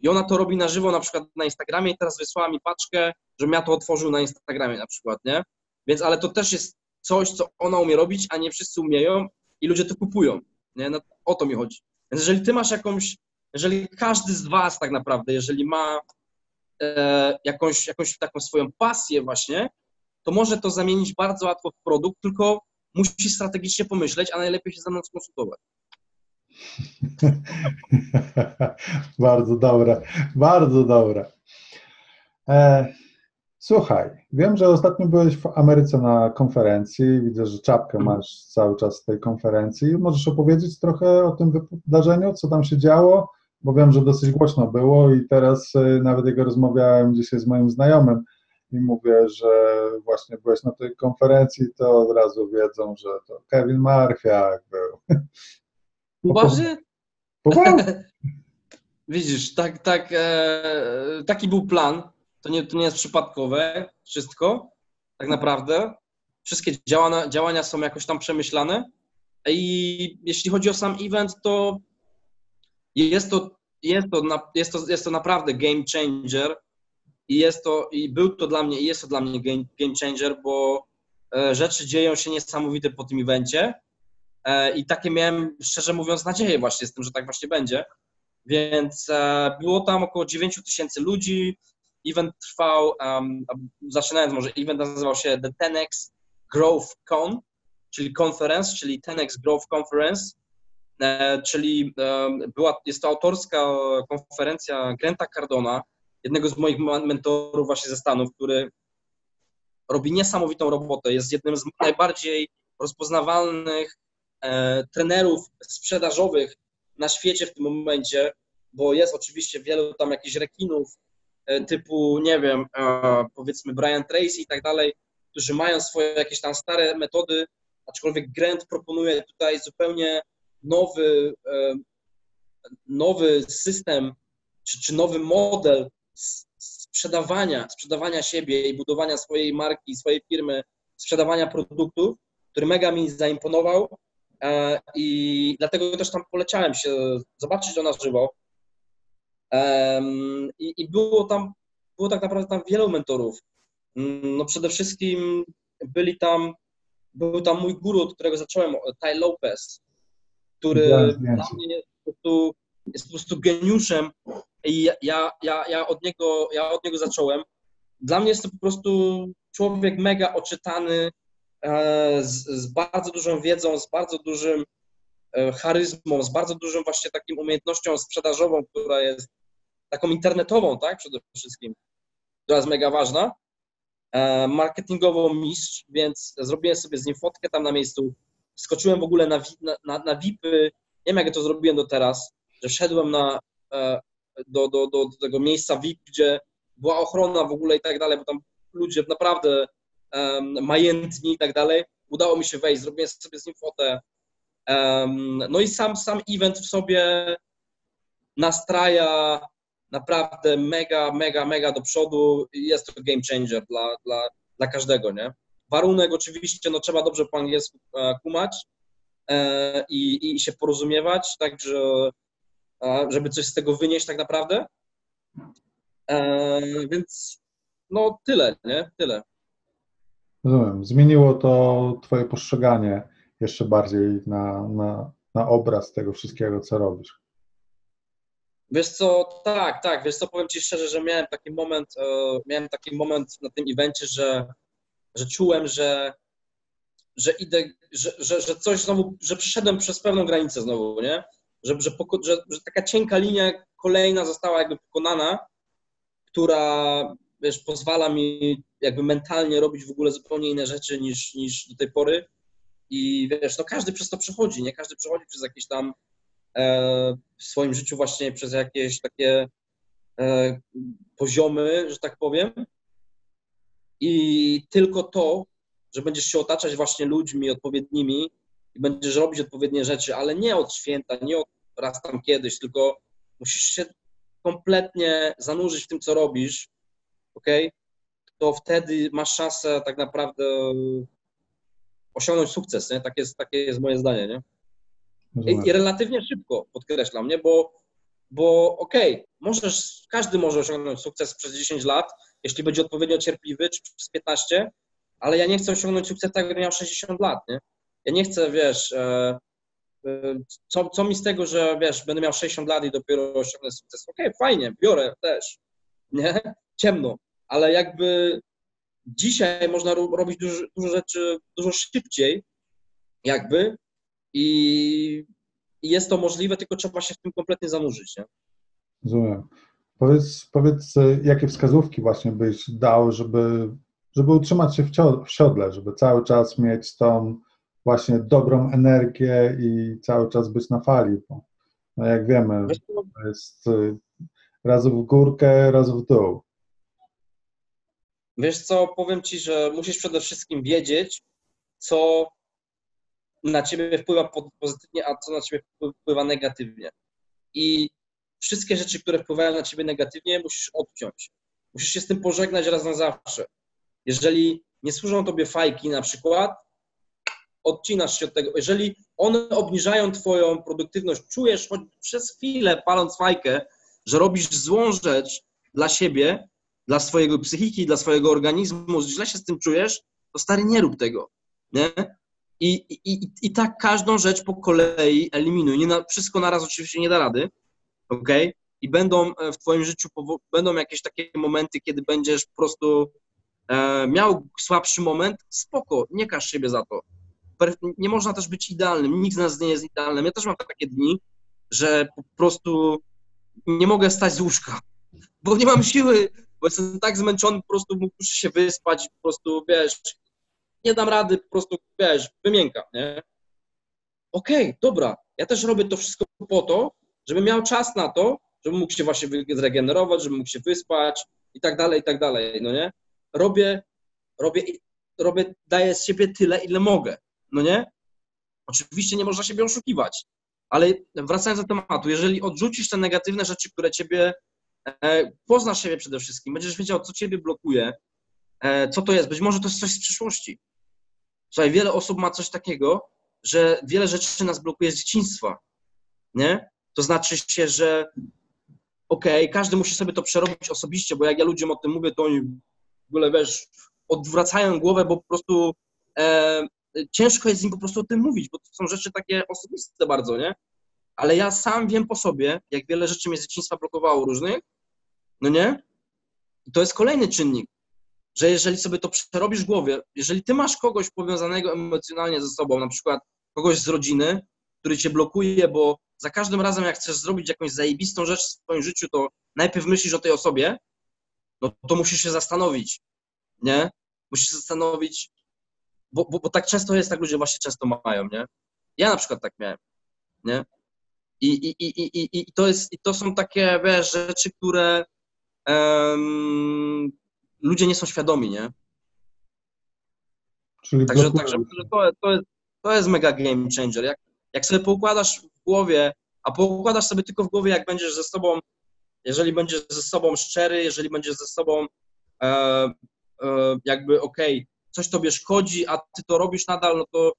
i ona to robi na żywo na przykład na Instagramie i teraz wysłała mi paczkę, żebym ja to otworzył na Instagramie na przykład, nie? Więc, ale to też jest coś, co ona umie robić, a nie wszyscy umieją i ludzie to kupują, nie? No, o to mi chodzi. Więc jeżeli ty masz jakąś, jeżeli każdy z was tak naprawdę, jeżeli ma e, jakąś, jakąś taką swoją pasję właśnie, to może to zamienić bardzo łatwo w produkt, tylko musi strategicznie pomyśleć, a najlepiej się ze mną skonsultować. <laughs> bardzo dobre, bardzo dobre. E, słuchaj, wiem, że ostatnio byłeś w Ameryce na konferencji. Widzę, że czapkę mhm. masz cały czas z tej konferencji. Możesz opowiedzieć trochę o tym wydarzeniu, co tam się działo? Bo wiem, że dosyć głośno było i teraz e, nawet jak rozmawiałem dzisiaj z moim znajomym, i mówię, że właśnie byłeś na tej konferencji, to od razu wiedzą, że to Kevin Marfiak był. <laughs> Poważnie? <laughs> Widzisz, tak, tak, e, taki był plan. To nie, to nie jest przypadkowe wszystko, tak naprawdę. Wszystkie działania, działania są jakoś tam przemyślane. I jeśli chodzi o sam event, to jest to, jest to, jest to, jest to naprawdę game changer i jest to, i był to dla mnie, i jest to dla mnie game, game changer, bo e, rzeczy dzieją się niesamowite po tym evencie e, i takie miałem, szczerze mówiąc, nadzieję właśnie z tym, że tak właśnie będzie. Więc e, było tam około 9 tysięcy ludzi. Event trwał, um, zaczynając może, event nazywał się The 10X Growth Con, czyli conference, czyli 10X Growth Conference, czyli była, jest to autorska konferencja Granta Cardona, jednego z moich mentorów właśnie ze Stanów, który robi niesamowitą robotę. Jest jednym z najbardziej rozpoznawalnych e, trenerów sprzedażowych na świecie w tym momencie, bo jest oczywiście wielu tam jakichś rekinów e, typu, nie wiem, e, powiedzmy Brian Tracy i tak dalej, którzy mają swoje jakieś tam stare metody, aczkolwiek Grant proponuje tutaj zupełnie nowy, e, nowy system czy, czy nowy model sprzedawania, sprzedawania siebie i budowania swojej marki, swojej firmy, sprzedawania produktów, który mega mi zaimponował e, i dlatego też tam poleciałem się zobaczyć to na żywo. I, I, było tam, było tak naprawdę tam wielu mentorów. Mm, no przede wszystkim byli tam, był tam mój guru, od którego zacząłem, Ty Lopez, który dla mnie jest po, prostu, jest po prostu geniuszem i ja, ja, ja, od niego, ja od niego zacząłem. Dla mnie jest to po prostu człowiek mega oczytany, e, z, z bardzo dużą wiedzą, z bardzo dużym charyzmą, z bardzo dużą właśnie takim umiejętnością sprzedażową, która jest taką internetową, tak, przede wszystkim, która jest mega ważna. E, marketingową mistrz, więc zrobiłem sobie z nim fotkę tam na miejscu. Skoczyłem w ogóle na, na, na VIPy. Nie wiem, jak ja to zrobiłem do teraz, że wszedłem na, do, do, do, do tego miejsca VIP, gdzie była ochrona w ogóle i tak dalej, bo tam ludzie naprawdę um, majętni i tak dalej. Udało mi się wejść, zrobiłem sobie z nim fotę. No i sam, sam event w sobie nastraja naprawdę mega, mega, mega do przodu. Jest to game changer dla, dla, dla każdego, nie? Warunek oczywiście, no trzeba dobrze po angielsku e, kumać e, i, i się porozumiewać, także żeby coś z tego wynieść tak naprawdę. E, więc no tyle, nie? Tyle. Rozumiem. Zmieniło to Twoje postrzeganie jeszcze bardziej na, na, na obraz tego wszystkiego, co robisz. Wiesz co, tak, tak, wiesz co, powiem Ci szczerze, że miałem taki moment, e, miałem taki moment na tym evencie, że, że czułem, że, że idę, że, że, że coś znowu, że przeszedłem przez pewną granicę znowu, nie? Że, że, że, że taka cienka linia kolejna została jakby pokonana, która wiesz, pozwala mi jakby mentalnie robić w ogóle zupełnie inne rzeczy niż, niż do tej pory. I wiesz, no każdy przez to przechodzi, nie? Każdy przechodzi przez jakieś tam e, w swoim życiu właśnie przez jakieś takie e, poziomy, że tak powiem. I tylko to, że będziesz się otaczać właśnie ludźmi odpowiednimi i będziesz robić odpowiednie rzeczy, ale nie od święta, nie od raz tam kiedyś, tylko musisz się kompletnie zanurzyć w tym, co robisz, ok? To wtedy masz szansę tak naprawdę osiągnąć sukces, nie? Tak jest, takie jest moje zdanie, nie? I, I, relatywnie szybko, podkreślam, nie? Bo, bo okej, okay, możesz, każdy może osiągnąć sukces przez 10 lat, jeśli będzie odpowiednio cierpliwy, czy przez 15, ale ja nie chcę osiągnąć sukces tak, jakbym miał 60 lat, nie? Ja nie chcę, wiesz, e, co, co mi z tego, że wiesz, będę miał 60 lat i dopiero osiągnę sukces? Okej, okay, fajnie, biorę też, nie? Ciemno, ale jakby dzisiaj można robić dużo, dużo rzeczy dużo szybciej, jakby i, jest to możliwe, tylko trzeba się w tym kompletnie zanurzyć, nie? Rozumiem. Powiedz, powiedz, jakie wskazówki właśnie byś dał, żeby, żeby utrzymać się w, siodle, żeby cały czas mieć tą właśnie dobrą energię i cały czas być na fali, bo no jak wiemy, to jest y, raz w górkę, raz w dół. Wiesz co, powiem Ci, że musisz przede wszystkim wiedzieć, co na Ciebie wpływa pozytywnie, a co na Ciebie wpływa negatywnie. I wszystkie rzeczy, które wpływają na Ciebie negatywnie, musisz odciąć. Musisz się z tym pożegnać raz na zawsze. Jeżeli nie służą Tobie fajki na przykład, odcinasz się od tego. Jeżeli one obniżają Twoją produktywność, czujesz choć przez chwilę, paląc fajkę, że robisz złą rzecz dla siebie, dla swojego psychiki, dla swojego organizmu, źle się z tym czujesz, to stary, nie rób tego. Nie? I, i, i, tak każdą rzecz po kolei eliminuj. Nie na, wszystko naraz oczywiście nie da rady, ok? I będą e, w Twoim życiu, będą jakieś takie momenty, kiedy będziesz po prostu e, miał słabszy moment, spoko, nie każ siebie za to nie można też być idealnym, nikt z nas nie jest idealnym. Ja też mam takie dni, że po prostu nie mogę stać z łóżka, bo nie mam siły, bo jestem tak zmęczony, po prostu muszę się wyspać, po prostu, wiesz, nie dam rady, po prostu, wiesz, wymiękam, nie? Okej, okay, dobra, ja też robię to wszystko po to, żebym miał czas na to, żebym mógł się właśnie zregenerować, żebym mógł się wyspać i tak dalej, i tak dalej, no nie? Robię, robię, robię, daję z siebie tyle, ile mogę no nie? Oczywiście nie można siebie oszukiwać, ale wracając do tematu, jeżeli odrzucisz te negatywne rzeczy, które ciebie, poznasz siebie przede wszystkim, będziesz wiedział, co ciebie blokuje, e, co to jest, być może to jest coś z przyszłości. Słuchaj, wiele osób ma coś takiego, że wiele rzeczy nas blokuje z dzieciństwa, nie? To znaczy się, że okej, okay, każdy musi sobie to przerobić osobiście, bo jak ja ludziom o tym mówię, to oni w ogóle, wiesz, odwracają głowę, bo po prostu e, ciężko jest im po prostu o tym mówić, bo to są rzeczy takie osobiste bardzo, nie? Ale ja sam wiem po sobie, jak wiele rzeczy mnie z dzieciństwa blokowało różnych, no nie? I to jest kolejny czynnik, że jeżeli sobie to przerobisz w głowie, jeżeli ty masz kogoś powiązanego emocjonalnie ze sobą, na przykład kogoś z rodziny, który cię blokuje, bo za każdym razem, jak chcesz zrobić jakąś zajebistą rzecz w swoim życiu, to najpierw myślisz o tej osobie, no to musisz się zastanowić, nie? Musisz się zastanowić, bo, bo, bo tak często jest, tak ludzie właśnie często mają, nie? Ja na przykład tak miałem, nie? I, i, i, i, i, to, jest, i to są takie, wiesz, rzeczy, które um, ludzie nie są świadomi, nie? Czyli także, także to, to, jest, to jest mega game changer. Jak, jak sobie poukładasz w głowie, a poukładasz sobie tylko w głowie, jak będziesz ze sobą, jeżeli będziesz ze sobą szczery, jeżeli będziesz ze sobą e, e, jakby okej, okay, coś tobie szkodzi, a ty to robisz nadal, no to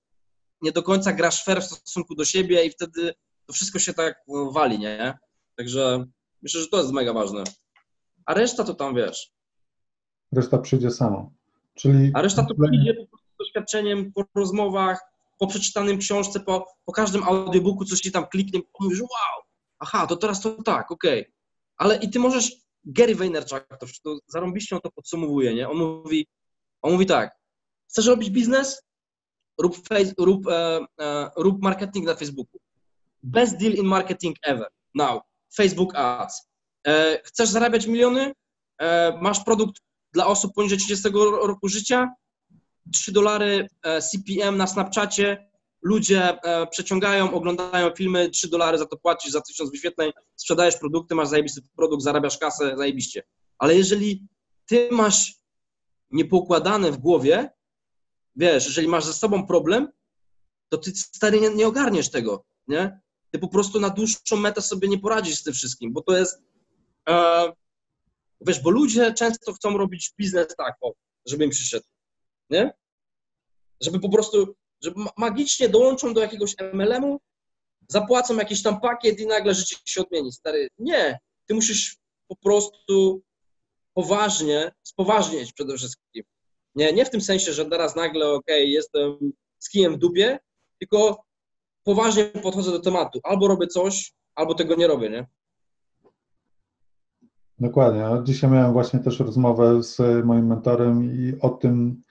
nie do końca grasz fair w stosunku do siebie i wtedy to wszystko się tak wali, nie? Także myślę, że to jest mega ważne. A reszta to tam wiesz. Reszta przyjdzie samo. Czyli... A reszta to przyjdzie po prostu doświadczeniem, po rozmowach, po przeczytanym książce, po, po każdym audiobooku, coś ci tam kliknie, mówisz, wow, aha, to teraz to tak, okej. Okay. Ale i ty możesz, Gary Vaynerchuk to, to zarąbiście on to podsumowuje, nie? On mówi, on mówi tak, chcesz robić biznes? Rób, face, rób, e, e, rób marketing na Facebooku. Best deal in marketing ever. Now, Facebook Ads. E, chcesz zarabiać miliony? E, masz produkt dla osób poniżej 30 roku życia? 3 dolary e, CPM na Snapchacie, ludzie przeciągają, oglądają filmy, 3 dolary za to płacisz, za 1000 wyświetleń, sprzedajesz produkty, masz zajebisty produkt, zarabiasz kasę, zajebiście. Ale jeżeli ty masz niepoukładane w głowie, wiesz, jeżeli masz ze sobą problem, to ty stary nie, nie ogarniesz tego, nie? Ty po prostu na dłuższą metę sobie nie poradzisz z tym wszystkim, bo to jest, wiesz, bo ludzie często chcą robić biznes tak, o, żeby im przyszedł nie? Żeby po prostu, żeby magicznie dołączą do jakiegoś MLM-u, zapłacą jakiś tam pakiet i nagle życie się odmieni. Stary, nie. Ty musisz po prostu poważnie, spoważnieć przede wszystkim. Nie, nie w tym sensie, że teraz nagle, okay, jestem z kijem w dupie, tylko poważnie podchodzę do tematu. Albo robię coś, albo tego nie robię, nie? Dokładnie. Dzisiaj miałem właśnie też rozmowę z moim mentorem i o tym,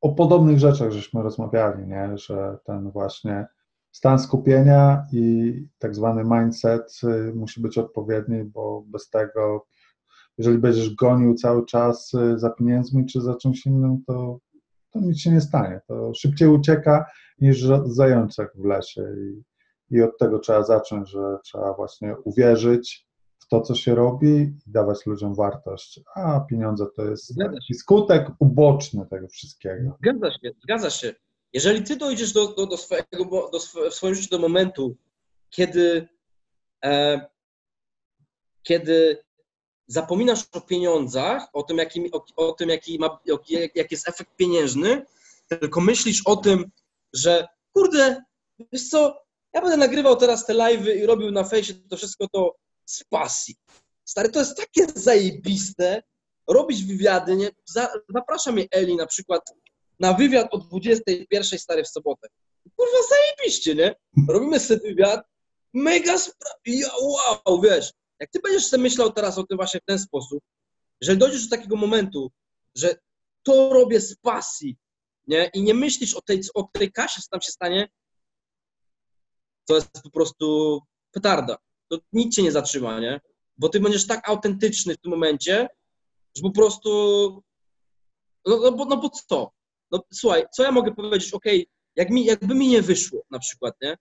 o podobnych rzeczach żeśmy rozmawiali, nie? że ten właśnie stan skupienia i tak zwany mindset y, musi być odpowiedni, bo bez tego, jeżeli będziesz gonił cały czas y, za pieniędzmi czy za czymś innym, to, to nic się nie stanie. To szybciej ucieka niż zajączek w lesie i, i od tego trzeba zacząć, że trzeba właśnie uwierzyć, to, co się robi i dawać ludziom wartość, a pieniądze to jest skutek uboczny tego wszystkiego. Zgadza się, zgadza się. Jeżeli ty dojdziesz do, do, do swojego, do w swoim życiu do momentu, kiedy, e, kiedy zapominasz o pieniądzach, o tym, jaki, o, o tym jaki, ma, jaki jest efekt pieniężny, tylko myślisz o tym, że kurde, wiesz co, ja będę nagrywał teraz te live'y i robił na fejsie to wszystko, to z pasji. Stary, to jest takie zajebiste, robić wywiady, nie? Zaprasza mnie Eli na przykład na wywiad o 21 stary w sobotę. Kurwa, zajebiście, nie? Robimy sobie wywiad, mega sprawa, wow, wiesz, jak ty będziesz sobie myślał teraz o tym właśnie w ten sposób, jeżeli dojdziesz do takiego momentu, że to robię z pasji, nie? I nie myślisz o tej, o tej kasie, co tam się stanie, to jest po prostu petarda to nic cię nie zatrzyma, nie? Bo ty będziesz tak autentyczny w tym momencie, że po prostu, no, no, bo, no bo co? No słuchaj, co ja mogę powiedzieć, ok, jak mi, jakby mi nie wyszło na przykład, nie?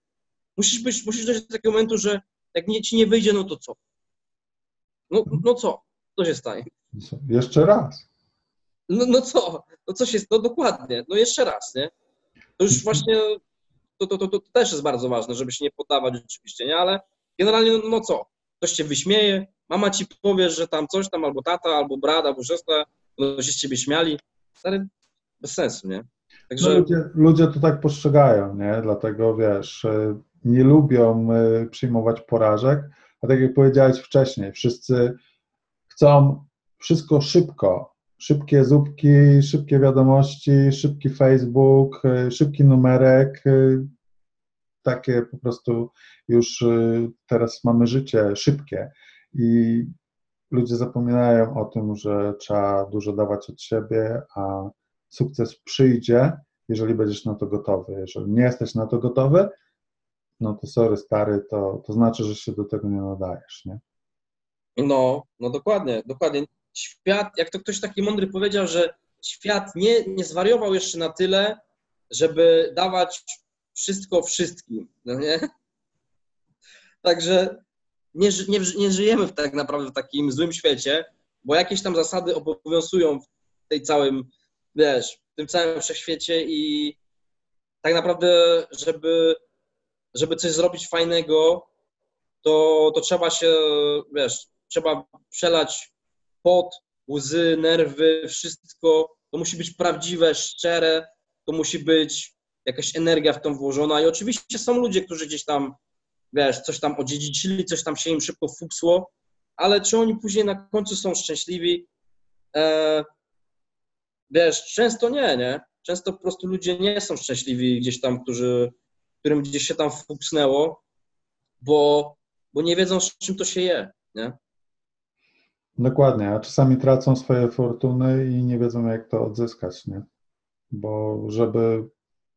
Musisz, być, musisz dojść do takiego momentu, że jak nie, ci nie wyjdzie, no to co? No, no co? Co się stanie? Jeszcze raz. No, no co? No coś jest, no dokładnie, no jeszcze raz, nie? To już właśnie, to, to, to, to też jest bardzo ważne, żeby się nie poddawać oczywiście, nie? Ale generalnie, no, no co, ktoś cię wyśmieje, mama ci powie, że tam coś tam, albo tata, albo brat, albo siostra, no się z ciebie śmiali. Stary, bez sensu, nie? Także... No, ludzie, ludzie to tak postrzegają, nie? Dlatego, wiesz, y, nie lubią y, przyjmować porażek, A tak jak powiedziałeś wcześniej, wszyscy chcą wszystko szybko, szybkie zupki, szybkie wiadomości, szybki Facebook, szybki numerek, takie po prostu już y, teraz mamy życie szybkie i ludzie zapominają o tym, że trzeba dużo dawać od siebie, a sukces przyjdzie, jeżeli będziesz na to gotowy. Jeżeli nie jesteś na to gotowy, no to sorry stary, to, to znaczy, że się do tego nie nadajesz, nie? No, no dokładnie, dokładnie. Świat, jak to ktoś taki mądry powiedział, że świat nie, nie zwariował jeszcze na tyle, żeby dawać wszystko wszystkim, no nie? Także nie, nie, nie żyjemy w tak naprawdę w takim złym świecie, bo jakieś tam zasady obowiązują w tej całym, wiesz, w tym całym wszechświecie i tak naprawdę, żeby, żeby coś zrobić fajnego, to, to trzeba się, wiesz, trzeba przelać pot, łzy, nerwy, wszystko. To musi być prawdziwe, szczere, to musi być jakaś energia w tą włożona. I oczywiście są ludzie, którzy gdzieś tam, wiesz, coś tam odziedziczyli, coś tam się im szybko fuksło, ale czy oni później na końcu są szczęśliwi? E, wiesz, często nie, nie? Często po prostu ludzie nie są szczęśliwi gdzieś tam, którzy, którym gdzieś się tam fuksnęło, bo, bo nie wiedzą, z czym to się je, nie? Dokładnie, a czasami tracą swoje fortuny i nie wiedzą, jak to odzyskać, nie? Bo żeby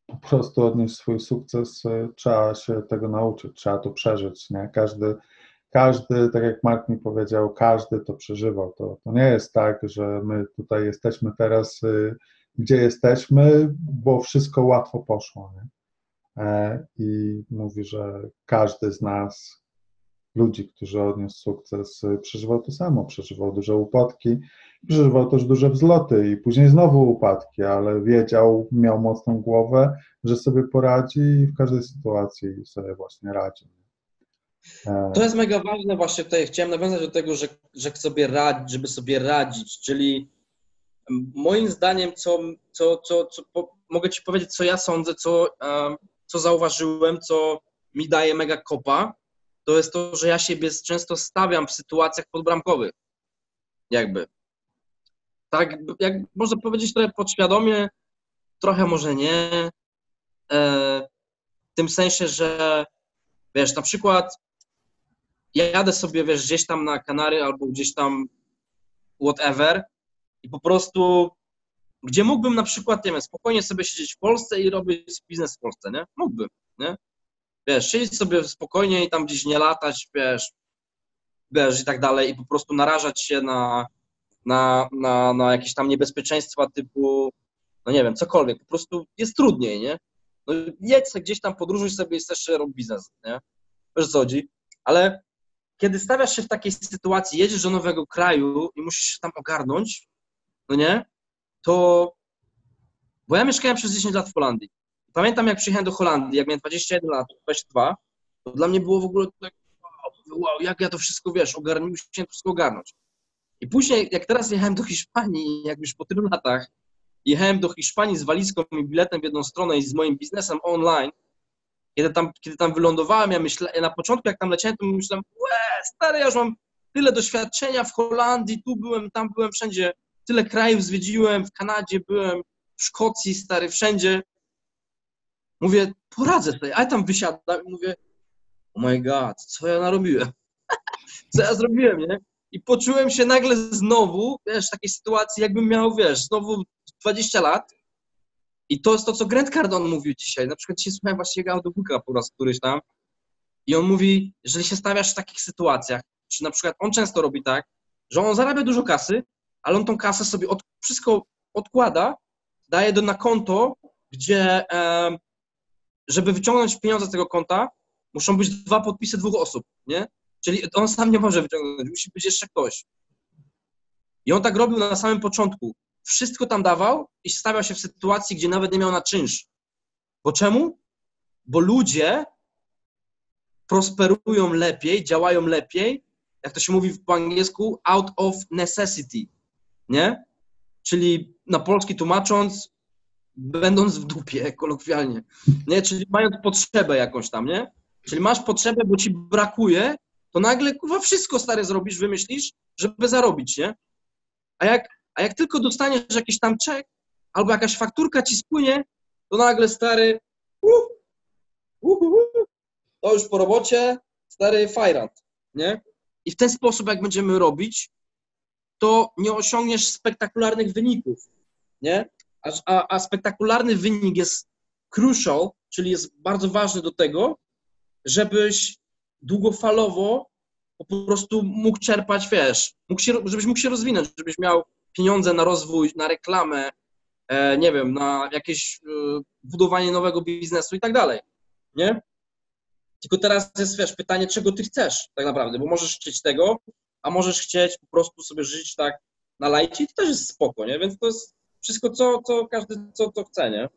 po prostu odnieść swój sukces, e, trzeba się tego nauczyć, trzeba to przeżyć, nie? Każdy, każdy, tak jak Mark mi powiedział, każdy to przeżywał. To, to nie jest tak, że my tutaj jesteśmy teraz, e, gdzie jesteśmy, bo wszystko łatwo poszło, nie? E, I mówi, że każdy z nas ludzi, którzy odniósł sukces, y, przeżywał to samo, przeżywał duże upadki, przeżywał też duże wzloty i później znowu upadki, ale wiedział, miał mocną głowę, że sobie poradzi i w każdej sytuacji sobie właśnie radzi. E, to jest mega ważne właśnie tutaj. Chciałem nawiązać do tego, że, że sobie radzić, żeby sobie radzić, czyli moim zdaniem, co, co, co, co po, mogę Ci powiedzieć, co ja sądzę, co, co zauważyłem, co mi daje mega kopa, to jest to, że ja siebie często stawiam w sytuacjach podbramkowych. Jakby. Tak, jak można powiedzieć, trochę podświadomie, trochę może nie. E, w tym sensie, że wiesz, na przykład ja jadę sobie, wiesz, gdzieś tam na Kanary albo gdzieś tam whatever i po prostu gdzie mógłbym na przykład, nie wiem, spokojnie sobie siedzieć w Polsce i robić biznes w Polsce, nie? Mógłbym, nie? Wiesz, siedzieć sobie spokojnie i tam gdzieś nie latać, wiesz, wiesz i tak dalej i po prostu narażać się na, na, na, na jakieś tam niebezpieczeństwa typu, no nie wiem, cokolwiek, po prostu jest trudniej, nie? No jedź sobie gdzieś tam, podróżuj sobie i też rób biznes, nie? Wiesz co chodzi? Ale kiedy stawiasz się w takiej sytuacji, jedziesz do nowego kraju i musisz się tam ogarnąć, no nie? To, bo ja mieszkałem przez 10 lat w Holandii Pamiętam, jak przyjechałem do Holandii, jak miałem 21 lat, 22, to dla mnie było w ogóle tak, wow, jak ja to wszystko, wiesz, ogarniłem, musiałem to wszystko ogarnąć. I później, jak teraz jechałem do Hiszpanii, jak już po tylu latach, jechałem do Hiszpanii z walizką i biletem w jedną stronę i z moim biznesem online, kiedy tam, kiedy tam wylądowałem, ja myślałem, na początku jak tam leciałem, to myślałem, łe, stary, ja już mam tyle doświadczenia w Holandii, tu byłem, tam byłem, wszędzie, tyle krajów zwiedziłem, w Kanadzie byłem, w Szkocji, stary, wszędzie. Mówię, poradzę sobie, a ja tam wysiadam i mówię, oh my god, co ja narobiłem? <laughs> co ja zrobiłem, nie? I poczułem się nagle znowu, wiesz, w takiej sytuacji, jakbym miał, wiesz, znowu 20 lat. I to jest to, co Grant Cardone mówił dzisiaj. Na przykład dzisiaj słuchałem właśnie jego audiobooka po raz któryś tam. I on mówi, jeżeli się stawiasz w takich sytuacjach, czy na przykład on często robi tak, że on zarabia dużo kasy, ale on tą kasę sobie od, wszystko odkłada, daje do, na konto, gdzie żeby wyciągnąć pieniądze z tego konta, muszą być dwa podpisy dwóch osób, nie? Czyli on sam nie może wyciągnąć, musi być jeszcze ktoś. I on tak robił na samym początku. Wszystko tam dawał i stawiał się w sytuacji, gdzie nawet nie miał na czynsz. Bo czemu? Bo ludzie prosperują lepiej, działają lepiej, jak to się mówi po angielsku, out of necessity, nie? Czyli na polski tłumacząc, będąc w dupie, kolokwialnie, nie? Czyli mając potrzebę jakąś tam, nie? Czyli masz potrzebę, bo ci brakuje to nagle kurwa wszystko stary zrobisz, wymyślisz, żeby zarobić, nie? A jak, a jak tylko dostaniesz jakiś tam czek albo jakaś fakturka ci spłynie, to nagle stary uh, uh, uh, to już po robocie stary fajrant, nie? I w ten sposób, jak będziemy robić, to nie osiągniesz spektakularnych wyników, nie? A, a, spektakularny wynik jest crucial, czyli jest bardzo ważny do tego, żebyś długofalowo po prostu mógł czerpać, wiesz, mógł się, żebyś mógł się rozwinąć, żebyś miał pieniądze na rozwój, na reklamę, e, nie wiem, na jakieś e, budowanie nowego biznesu i tak dalej, nie? Tylko teraz jest, wiesz, pytanie, czego ty chcesz tak naprawdę, bo możesz chcieć tego, a możesz chcieć po prostu sobie żyć tak na lajcie i to też jest spoko, nie? Więc to jest wszystko, co, co każdy, co, co chce, nie?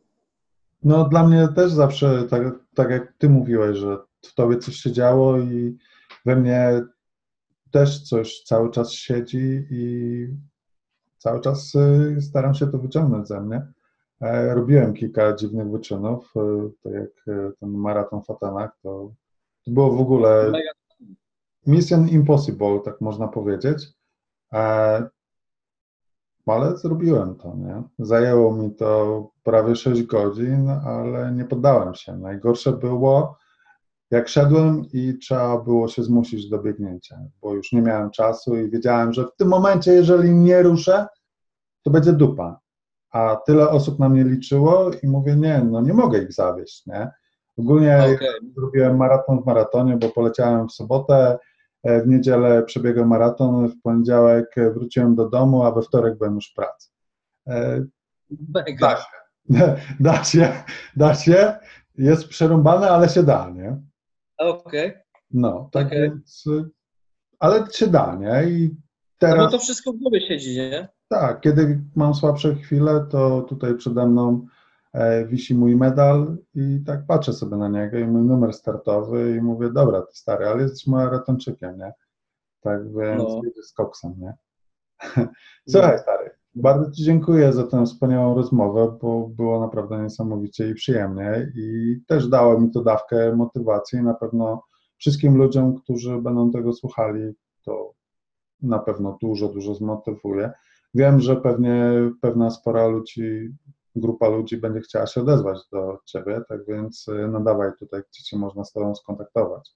No dla mnie też zawsze, tak, tak jak ty mówiłeś, że w tobie coś się działo i we mnie też coś cały czas siedzi i cały czas y, staram się to wyciągnąć ze mnie. E, robiłem kilka dziwnych wyczynów, y, tak jak y, ten maraton w Atenach, to, to było w ogóle mission impossible, tak można powiedzieć. Ale zrobiłem to, nie? Zajęło mi to prawie 6 godzin, ale nie poddałem się. Najgorsze było, jak szedłem i trzeba było się zmusić do biegnięcia, bo już nie miałem czasu i wiedziałem, że w tym momencie, jeżeli nie ruszę, to będzie dupa. A tyle osób na mnie liczyło i mówię, nie, no nie mogę ich zawieść, nie? Ogólnie okay. zrobiłem maraton w maratonie, bo poleciałem w sobotę, w niedzielę przebiegłem maraton, w poniedziałek wróciłem do domu, a we wtorek byłem już w pracy. E, da się. <laughs> Da się, da się. Jest przerąbane, ale się da, nie? Okej. Okay. No, tak okay. więc, ale się da, nie? I teraz... No to wszystko w głowie siedzi, nie? Tak, kiedy mam słabsze chwile, to tutaj przede mną e, wisi mój medal i tak patrzę sobie na niego i mój numer startowy i mówię, dobra, ty stary, ale jesteś maratończykiem, nie? Tak więc no. z koksem, nie? <laughs> Słuchaj, stary, bardzo Ci dziękuję za tę wspaniałą rozmowę, bo było naprawdę niesamowicie i przyjemnie i też dało mi to dawkę motywacji i na pewno wszystkim ludziom, którzy będą tego słuchali, to na pewno dużo, dużo zmotywuje. Wiem, że pewnie pewna spora ludzi, grupa ludzi będzie chciała się odezwać do Ciebie, tak więc nadawaj tutaj, gdzie Cię można z Tobą skontaktować.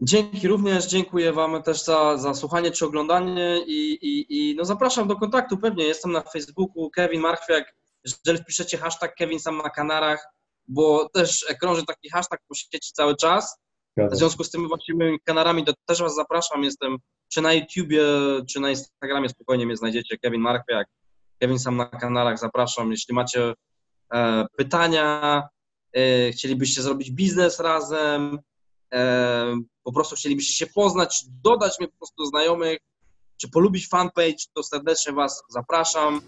Dzięki również, dziękuję Wam też za, za słuchanie czy oglądanie i, i, i no zapraszam do kontaktu pewnie. Jestem na Facebooku Kevin Marchwiak. Jeżeli wpiszecie hashtag Kevin sam na Kanarach, bo też krąży taki hashtag po sieci cały czas. W związku z tymi właściwymi kanarami to też Was zapraszam. Jestem czy na YouTubie, czy na Instagramie spokojnie mnie znajdziecie. Kevin Marchwiak, Kevin sam na kanarach. Zapraszam. Jeśli macie e, pytania, e, chcielibyście zrobić biznes razem, po prostu chcielibyście się poznać, dodać mnie po prostu znajomych, czy polubić fanpage, to serdecznie Was zapraszam.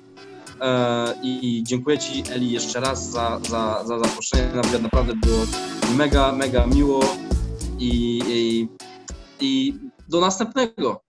E, I dziękuję Ci, Eli, jeszcze raz za, za, za zaproszenie. Naprawdę było mega, mega miło i, i, i do następnego.